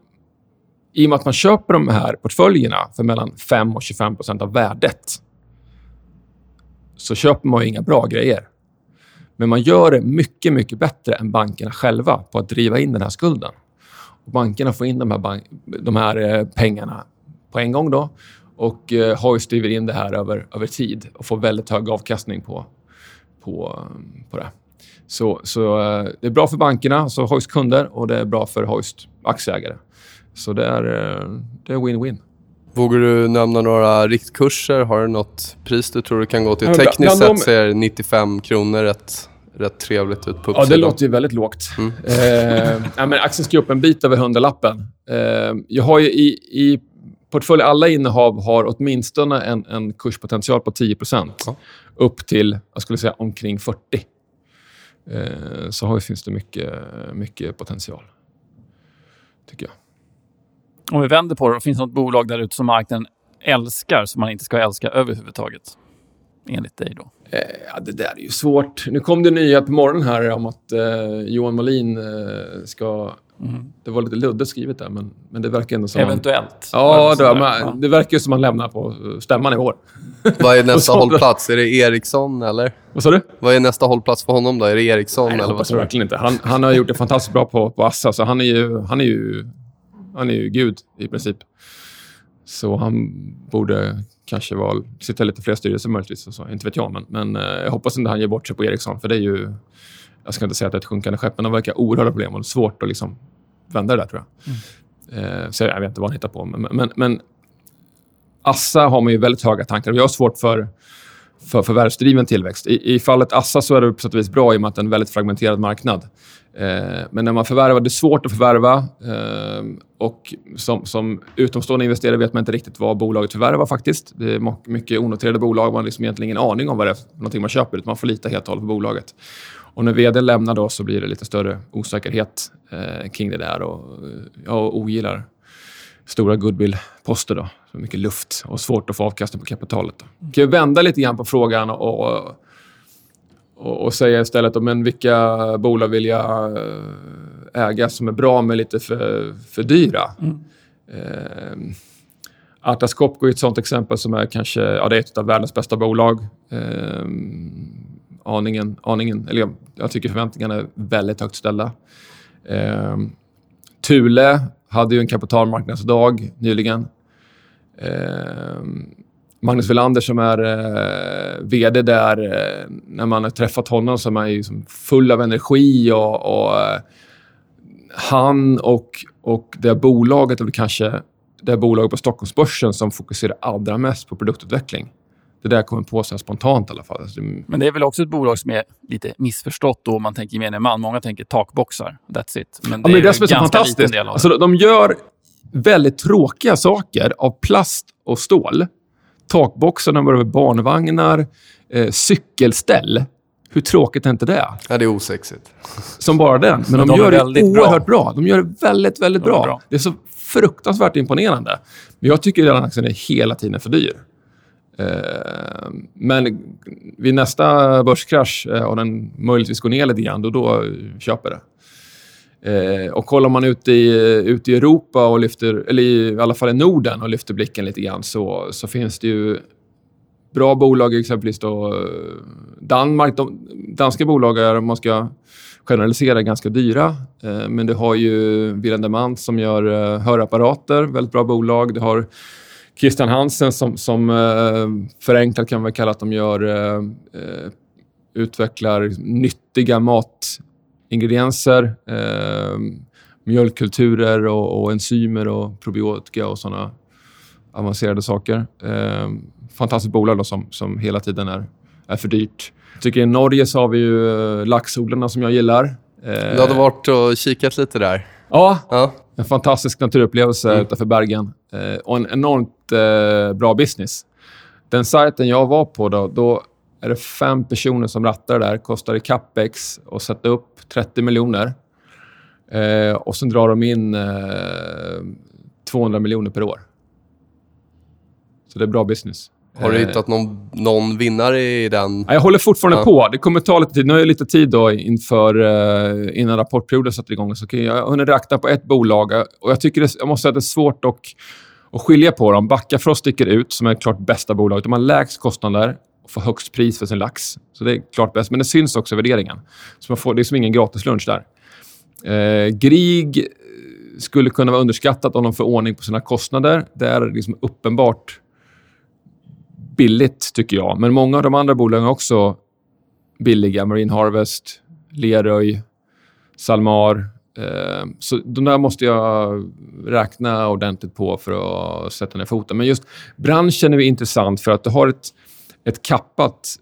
i och med att man köper de här portföljerna för mellan 5 och 25 procent av värdet så köper man inga bra grejer. Men man gör det mycket, mycket bättre än bankerna själva på att driva in den här skulden. Och bankerna får in de här, de här eh, pengarna på en gång då och eh, Hoist driver in det här över, över tid och får väldigt hög avkastning på, på, på det. Så, så eh, det är bra för bankerna, alltså Hoist kunder, och det är bra för Hoist aktieägare. Så det är, eh, det är win-win. Vågar du nämna några riktkurser? Har du något pris du tror du kan gå till? Tekniskt sett ser 95 kronor rätt, rätt trevligt ut på uppsidan. Ja, det låter ju väldigt lågt. Mm. Eh, men aktien ska upp en bit över hundralappen. Eh, jag har ju i, i portfölj, alla innehav har åtminstone en, en kurspotential på 10 ja. upp till jag skulle säga, omkring 40 eh, Så har, finns det mycket, mycket potential, tycker jag. Om vi vänder på det, finns det något bolag där ute som marknaden älskar som man inte ska älska överhuvudtaget? Enligt dig då? Eh, ja, det där är ju svårt. Nu kom det nya på morgonen här om att eh, Johan Molin eh, ska... Mm. Det var lite luddigt skrivet där, men, men det verkar ändå som... Eventuellt? Han, ja, det, man, ja, det verkar ju som han lämnar på stämman i år. Vad är nästa hållplats? Är det Ericsson, eller? Vad sa du? Vad är nästa hållplats för honom då? Är det Ericsson? Nej, det eller hoppas jag verkligen inte. Han, han har gjort det fantastiskt bra på, på Assa, så han är ju, han är ju han är ju gud i princip. Så han borde kanske vara, sitta lite fler styrelser möjligtvis. Så, inte vet jag, men, men eh, jag hoppas inte han ger bort sig på Ericsson. För det är ju, jag ska inte säga att det är ett sjunkande skepp, men de verkar oerhörda problem och det är svårt att liksom vända det där tror jag. Mm. Eh, så jag vet inte vad han hittar på. Men, men, men Assa har man ju väldigt höga tankar. Vi har svårt för för förvärvsdriven tillväxt. I, I fallet Assa så är det på sätt och vis bra i och med att det är en väldigt fragmenterad marknad. Eh, men när man förvärvar, det är svårt att förvärva. Eh, och som, som utomstående investerare vet man inte riktigt vad bolaget förvärvar faktiskt. Det är mycket onoterade bolag. Man har liksom egentligen ingen aning om vad det är man köper. Man får lita helt och hållet på bolaget. Och när vd lämnar då så blir det lite större osäkerhet eh, kring det där. Och jag ogillar stora goodwill-poster. Då. Så mycket luft och svårt att få avkastning på kapitalet. Då. Mm. Kan vi vända lite grann på frågan och, och, och säga istället om men vilka bolag vill jag eh, äga som är bra men lite för, för dyra? Mm. Eh, Atlas Copco är ett sånt exempel som är kanske ja, det är ett av världens bästa bolag. Eh, aningen, aningen, eller jag, jag tycker förväntningarna är väldigt högt ställda. Eh, Thule hade ju en kapitalmarknadsdag nyligen. Eh, Magnus Welander som är eh, VD där, eh, när man har träffat honom så är man liksom full av energi och, och eh, han och, och det bolaget, eller kanske det bolaget på Stockholmsbörsen som fokuserar allra mest på produktutveckling. Det där kommer på sig spontant i alla fall. Alltså, Men det är väl också ett bolag som är lite missförstått då om man tänker gemene man. Många tänker takboxar, that's it. Men det, ja, men det är, är det som är så fantastiskt. Alltså, de gör väldigt tråkiga saker av plast och stål. Takboxarna var över barnvagnar, eh, cykelställ. Hur tråkigt är inte det? Ja, det är osexigt. Som bara den. Men, men de, de, gör det oerhört bra. bra. De gör det väldigt, väldigt de bra. bra. Det är så fruktansvärt imponerande. Men jag tycker att den aktien är hela tiden för dyr. Eh, men vid nästa börskrasch, eh, och den möjligtvis går ner lite grann, då, då köper det. Eh, och kollar man ut i, ut i Europa, och lyfter, eller i, i alla fall i Norden, och lyfter blicken lite grann så, så finns det ju bra bolag, exempelvis då eh, Danmark. De, danska bolag är, om man ska generalisera, ganska dyra. Eh, men du har ju Willem Demant som gör eh, hörapparater, väldigt bra bolag. Du har Christian Hansen som, som eh, förenklat kan man kalla att de gör, eh, eh, utvecklar nyttiga matingredienser, eh, mjölkkulturer och, och, enzymer och probiotika och sådana avancerade saker. Eh, fantastiskt bolag då, som, som hela tiden är, är för dyrt. Jag tycker i Norge så har vi ju eh, laxodlarna som jag gillar. Eh, du hade varit och kikat lite där. Ja, ja. en fantastisk naturupplevelse mm. utanför Bergen Eh, och en enormt eh, bra business. Den sajten jag var på, då, då är det fem personer som rattar där. Kostar i capex att sätta upp 30 miljoner. Eh, och sen drar de in eh, 200 miljoner per år. Så det är bra business. Har du hittat någon, någon vinnare i den? Jag håller fortfarande ja. på. Det kommer ta lite tid. Nu har jag lite tid då inför, uh, innan rapportperioden sätter igång. Så jag har hunnit räkna på ett bolag och jag tycker det, jag måste säga att det är svårt att, att skilja på dem. Backafrost sticker ut som är klart bästa bolaget. De har lägst kostnader och får högst pris för sin lax. Så det är klart bäst. Men det syns också i värderingen. Så man får, det är som ingen gratislunch där. Uh, Grieg skulle kunna vara underskattat om de får ordning på sina kostnader. Det är liksom uppenbart billigt, tycker jag. Men många av de andra bolagen är också billiga. Marine Harvest, Leröy, Salmar. Eh, så de där måste jag räkna ordentligt på för att sätta ner foten. Men just branschen är intressant för att du har ett, ett kappat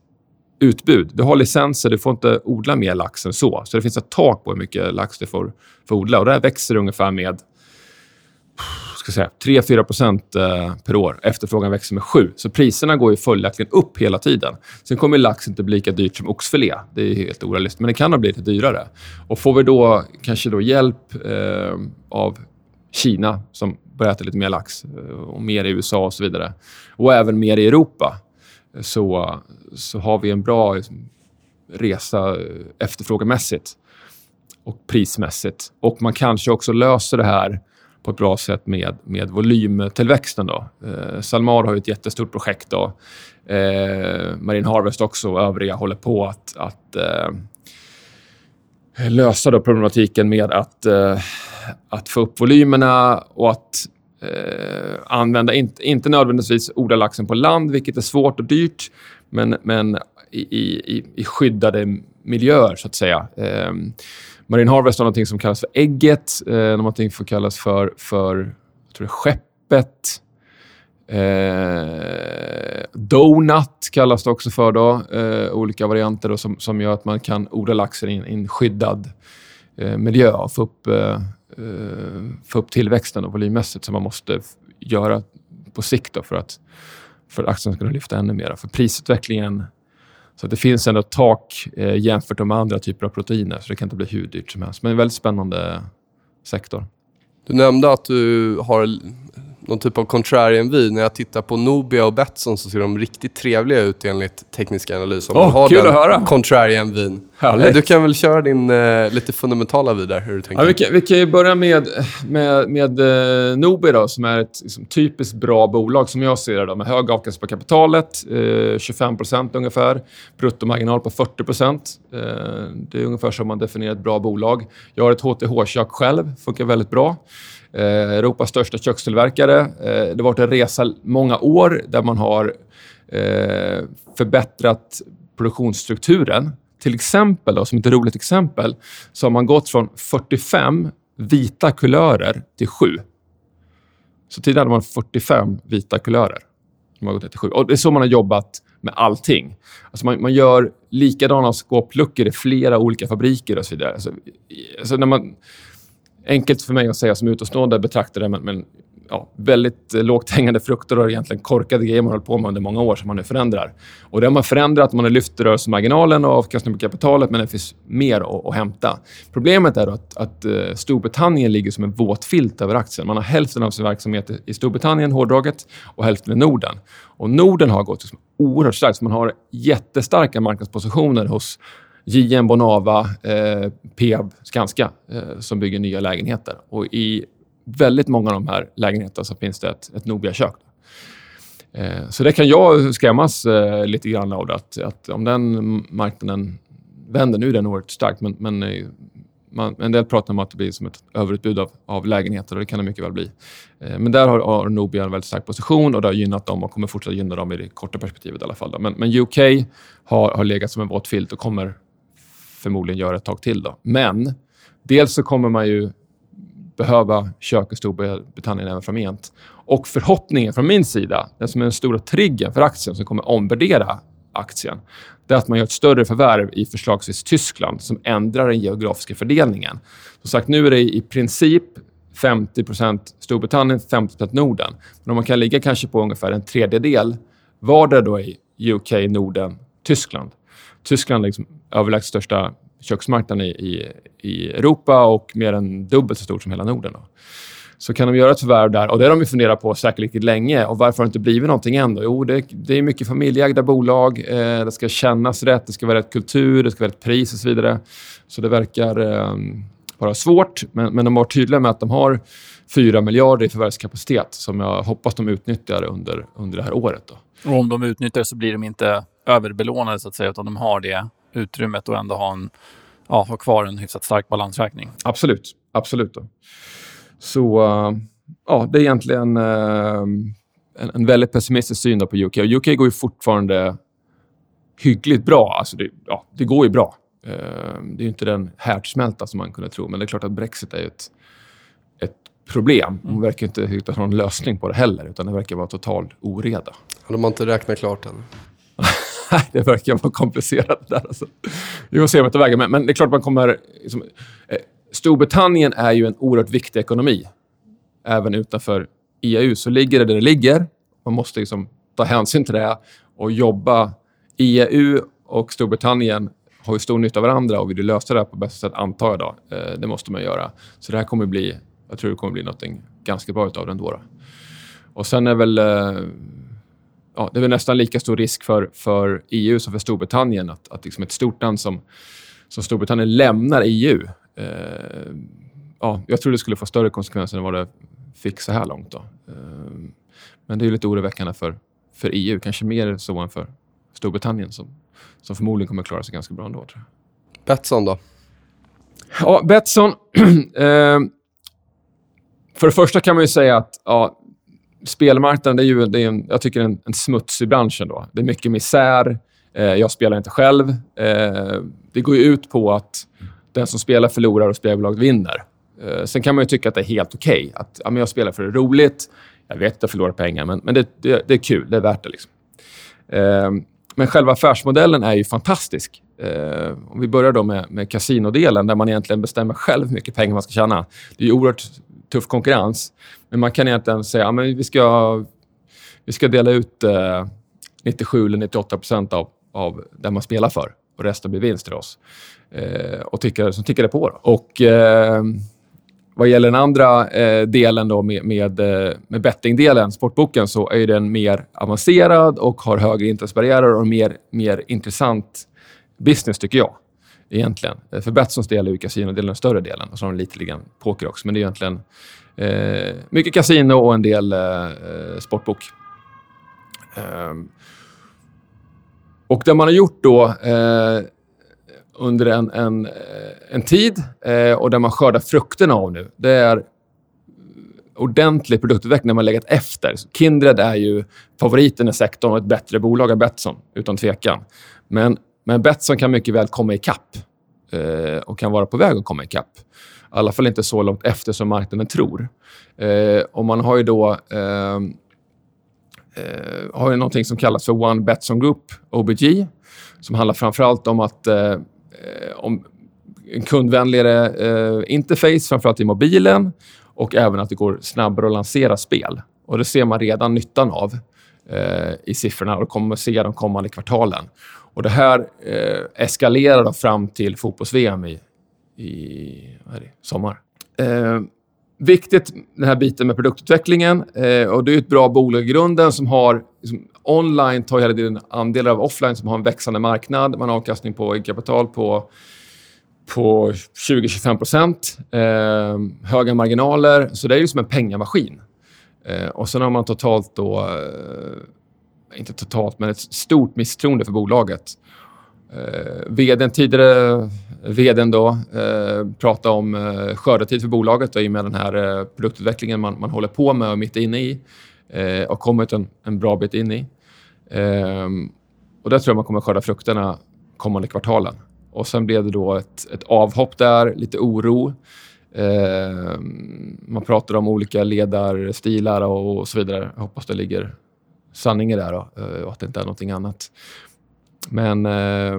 utbud. Du har licenser, du får inte odla mer lax än så. Så det finns ett tak på hur mycket lax du får, får odla. Och det här växer ungefär med ska säga, 3-4 procent eh, per år. Efterfrågan växer med 7 Så priserna går ju följaktligen upp hela tiden. Sen kommer lax inte bli lika dyrt som oxfilé. Det är helt orealistiskt, men det kan ha blivit lite dyrare. Och får vi då kanske då hjälp eh, av Kina, som börjar äta lite mer lax, eh, och mer i USA och så vidare, och även mer i Europa, så, så har vi en bra liksom, resa eh, efterfrågemässigt och prismässigt. Och man kanske också löser det här på ett bra sätt med, med volymtillväxten. Då. Eh, Salmar har ett jättestort projekt. Då. Eh, Marine Harvest också och övriga håller på att, att eh, lösa då problematiken med att, eh, att få upp volymerna och att eh, använda, inte, inte nödvändigtvis odla laxen på land, vilket är svårt och dyrt, men, men i, i, i skyddade miljöer, så att säga. Eh, Marine Harvest har något som kallas för ägget, eh, någonting som kallas för, för jag tror det skeppet. Eh, donut kallas det också för. Då, eh, olika varianter då, som, som gör att man kan odla laxen i en skyddad eh, miljö och få upp, eh, eh, få upp tillväxten och volymmässigt som man måste göra på sikt då, för att för att aktien ska kunna lyfta ännu mer. För prisutvecklingen så det finns ändå ett tak eh, jämfört med andra typer av proteiner, så det kan inte bli hur dyrt som helst. Men en väldigt spännande sektor. Du nämnde att du har någon typ av contrarian vy. När jag tittar på Nobia och Betsson så ser de riktigt trevliga ut enligt teknisk analys. Om oh, har kul den att höra. contrarian vyn. Härligt. Du kan väl köra din uh, lite fundamentala vy där, hur du tänker? Ja, vi, kan, vi kan ju börja med, med, med uh, Nobia då, som är ett liksom, typiskt bra bolag som jag ser det. Då, med hög avkastning på kapitalet, uh, 25% ungefär. Bruttomarginal på 40 uh, Det är ungefär som man definierar ett bra bolag. Jag har ett HTH-kök själv, funkar väldigt bra. Eh, Europas största kökstillverkare. Eh, det har varit en resa många år där man har eh, förbättrat produktionsstrukturen. Till exempel, då, som ett roligt exempel, så har man gått från 45 vita kulörer till 7. Så tidigare hade man 45 vita kulörer. Man har gått till 7. Och det är så man har jobbat med allting. Alltså man, man gör likadana skåpluckor i flera olika fabriker och så vidare. Alltså, alltså när man, enkelt för mig att säga som utomstående betraktare, men, men ja, väldigt eh, lågt hängande frukter och egentligen korkade grejer man hållit på med under många år som man nu förändrar. Och det har man förändrat. Man har lyft rörelsemarginalen och avkastningen på kapitalet, men det finns mer att, att hämta. Problemet är att, att eh, Storbritannien ligger som en våt filt över aktien. Man har hälften av sin verksamhet i Storbritannien, hårdraget, och hälften i Norden. Och Norden har gått liksom oerhört starkt. så Man har jättestarka marknadspositioner hos JM Bonava, eh, Peab, Skanska eh, som bygger nya lägenheter. Och I väldigt många av de här lägenheterna så finns det ett, ett Nobia-kök. Eh, så det kan jag skrämmas eh, lite grann av. Att, att om den marknaden vänder, nu är den oerhört stark, men, men eh, man, en del pratar om att det blir som ett överutbud av, av lägenheter och det kan det mycket väl bli. Eh, men där har, har Nobia en väldigt stark position och det har gynnat dem och kommer fortsätta gynna dem i det korta perspektivet i alla fall. Men, men, UK har, har legat som en våt filt och kommer förmodligen göra ett tag till. Då. Men dels så kommer man ju behöva kök i Storbritannien även framgent. Och förhoppningen från min sida, den som är den stora triggern för aktien som kommer omvärdera aktien, det är att man gör ett större förvärv i förslagsvis Tyskland som ändrar den geografiska fördelningen. Som sagt, nu är det i princip 50% Storbritannien, 50 Norden. Men om man kan ligga kanske på ungefär en tredjedel vardera då i UK, Norden, Tyskland. Tyskland är liksom överlägset största köksmarknaden i, i, i, Europa och mer än dubbelt så stort som hela Norden. Då. Så kan de göra ett förvärv där och det har de ju funderat på säkert riktigt länge. Och varför har det inte blivit någonting än? Då? Jo, det, det är mycket familjeägda bolag. Eh, det ska kännas rätt, det ska vara rätt kultur, det ska vara rätt pris och så vidare. Så det verkar eh, vara svårt, men, men de har varit tydliga med att de har 4 miljarder i förvärvskapacitet som jag hoppas de utnyttjar under, under det här året. Då. Och om de utnyttjar så blir de inte överbelånade så att säga, utan de har det utrymmet och ändå ha, en, ja, ha kvar en hyfsat stark balansräkning. Absolut. Absolut. Då. Så uh, ja, det är egentligen uh, en, en, väldigt pessimistisk syn på UK. Och UK går ju fortfarande hyggligt bra. Alltså det, ja, det går ju bra. Uh, det är ju inte den härdsmälta som man kunde tro, men det är klart att Brexit är ett, ett problem. Man verkar inte hitta någon lösning på det heller, utan det verkar vara total oreda. De har inte räknat klart än? Det verkar vara komplicerat där. Alltså. Vi får se vad det vägen Men, men, det är klart man kommer... Liksom, eh, Storbritannien är ju en oerhört viktig ekonomi. Även utanför EU så ligger det där det ligger. Man måste liksom ta hänsyn till det och jobba. EU och Storbritannien har ju stor nytta av varandra och vill lösa det här på bästa sätt, antar jag. Då. Eh, det måste man göra. Så det här kommer bli... Jag tror det kommer bli något ganska bra av det ändå. Då. Och sen är väl... Eh, ja, det är väl nästan lika stor risk för, för EU som för Storbritannien att, att liksom ett stort land som, som Storbritannien lämnar EU. Eh, ja, jag tror det skulle få större konsekvenser än vad det fick så här långt. Då. Eh, men det är lite oroväckande för, för EU, kanske mer så än för Storbritannien som, som förmodligen kommer klara sig ganska bra ändå. Tror jag. Betsson då? Ja, Betsson. eh, för det första kan man ju säga att ja, spelmarknaden det är ju det är en, jag tycker en, en smutsig bransch ändå. Det är mycket misär. Eh, jag spelar inte själv. Eh, det går ju ut på att den som spelar förlorar och spelbolaget vinner. Eh, sen kan man ju tycka att det är helt okej. Okay. Att ja, men jag spelar för det är roligt. Jag vet att jag förlorar pengar, men, men det, det, det är kul. Det är värt det. Liksom. Eh, men själva affärsmodellen är ju fantastisk. Eh, om vi börjar då med, med kasinodelen, där man egentligen bestämmer själv hur mycket pengar man ska tjäna. Det är ju oerhört tuff konkurrens. Men man kan egentligen säga att vi ska, vi ska dela ut eh, 97 eller 98 procent av, av det man spelar för och resten blir vinst till oss. Eh, och tycker, som tycker det på. Då. Och, eh, vad gäller den andra eh, delen då med, med, eh, med bettingdelen, sportboken, så är den mer avancerad och har högre intressebarriärer och mer, mer intressant business, tycker jag. Egentligen. Eh, för Betssons del är ju kasinodelen den större delen och så har de lite grann poker också. Men det är egentligen eh, mycket kasino och en del eh, eh sportbok. Eh, och det man har gjort då eh, under en, en, eh, en tid eh, och där man skördar frukterna av nu, det är ordentlig produktutveckling när man legat efter. Kindred är ju favoriten i sektorn och ett bättre bolag än Betsson, utan tvekan. Men, men Betsson kan mycket väl komma ikapp eh, och kan vara på väg att komma ikapp. I alla fall inte så långt efter som marknaden tror. Eh, och man har ju då eh, eh, har ju någonting som kallas för One Betsson Group, OBG, som handlar framför allt om att eh, eh, om en kundvänligare eh, interface, framförallt i mobilen och även att det går snabbare att lansera spel. Och Det ser man redan nyttan av eh, Eh, i siffrorna och kommer att se de kommande kvartalen. Och Det här eh, eskalerar fram till fotbolls-VM i, i sommar. Eh, viktigt, den här biten med produktutvecklingen. Eh, och Det är ett bra bolag i grunden som har liksom, online tar hela tiden andelar av offline som har en växande marknad. Man har avkastning på kapital på, på 20-25 procent. Eh, höga marginaler. Så det är ju som en pengamaskin. Eh, och sen har man totalt då... Eh, inte totalt, men ett stort misstroende för bolaget. Eh, vdn, tidigare vdn då, eh, pratade om eh, skördetid för bolaget i och med den här eh, produktutvecklingen man, man håller på med och mitt inne i eh, och kommit en, en bra bit in i. Eh, och där tror jag man kommer skörda frukterna kommande kvartalen. Och sen blev det då ett, ett avhopp där, lite oro. Eh, man pratar om olika ledarstilar och, och så vidare. Jag hoppas det ligger sanning i det och eh, och att det inte är någonting annat. Men eh,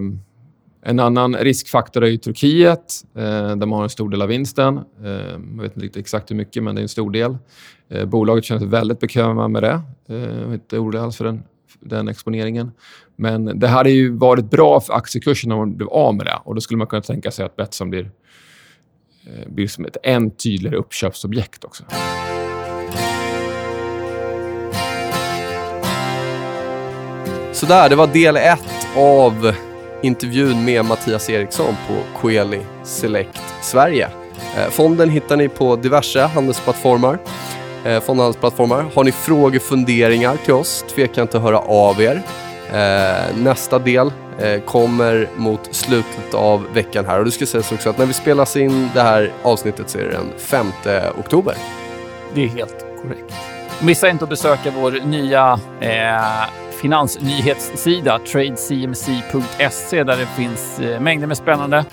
en annan riskfaktor är ju Turkiet, eh, där man har en stor del av vinsten. Eh, jag vet inte riktigt exakt hur mycket, men det är en stor del. Eh, bolaget känner sig väldigt bekväma med det. Eh, jag är inte orolig alls för den, den exponeringen. Men det hade ju varit bra för aktiekursen om man blev av med det. Och Då skulle man kunna tänka sig att Betsson blir, Eh, blir som ett än tydligare uppköpsobjekt också. Sådär, det var del ett av intervjun med Mattias Eriksson på Coeli Select Sverige. Eh, fonden hittar ni på diverse handelsplattformar. Eh, fondhandelsplattformar. Har ni frågor, funderingar till oss, tveka inte att höra av er. Eh, nästa del kommer mot slutet av veckan här och det ska sägas också att när vi spelas in det här avsnittet så är det den 5 oktober. Det är helt korrekt. Missa inte att besöka vår nya eh, finansnyhetssida tradecmc.se där det finns eh, mängder med spännande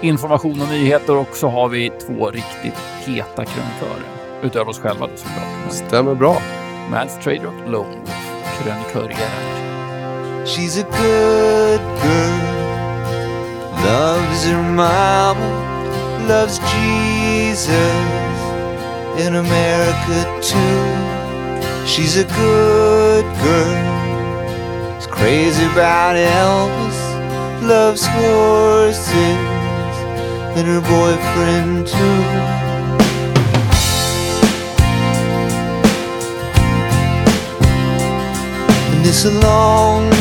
information och nyheter och så har vi två riktigt heta krönikörer utöver oss själva såklart. Stämmer bra. Mads Trader och Lone Wolf, krönikör She's a good girl. Loves her mama. Loves Jesus In America too. She's a good girl. It's Crazy about Elvis, loves horses, and her boyfriend too. And it's a long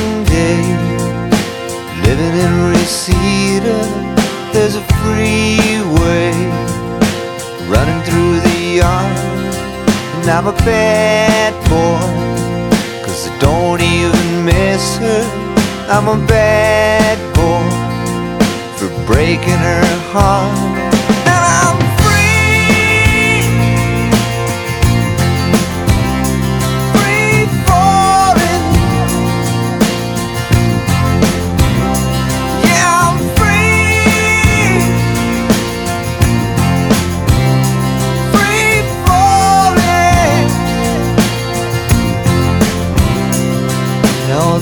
living in Reseda. There's a freeway running through the yard, and I'm a bad boy, cause I don't even miss her. I'm a bad boy for breaking her heart.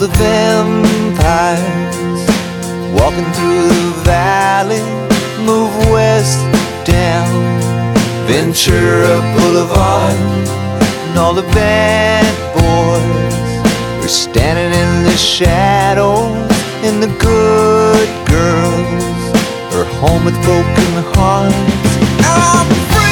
The vampires walking through the valley move west down Ventura Boulevard and all the bad boys are standing in the shadows and the good girls are home with broken hearts. I'm free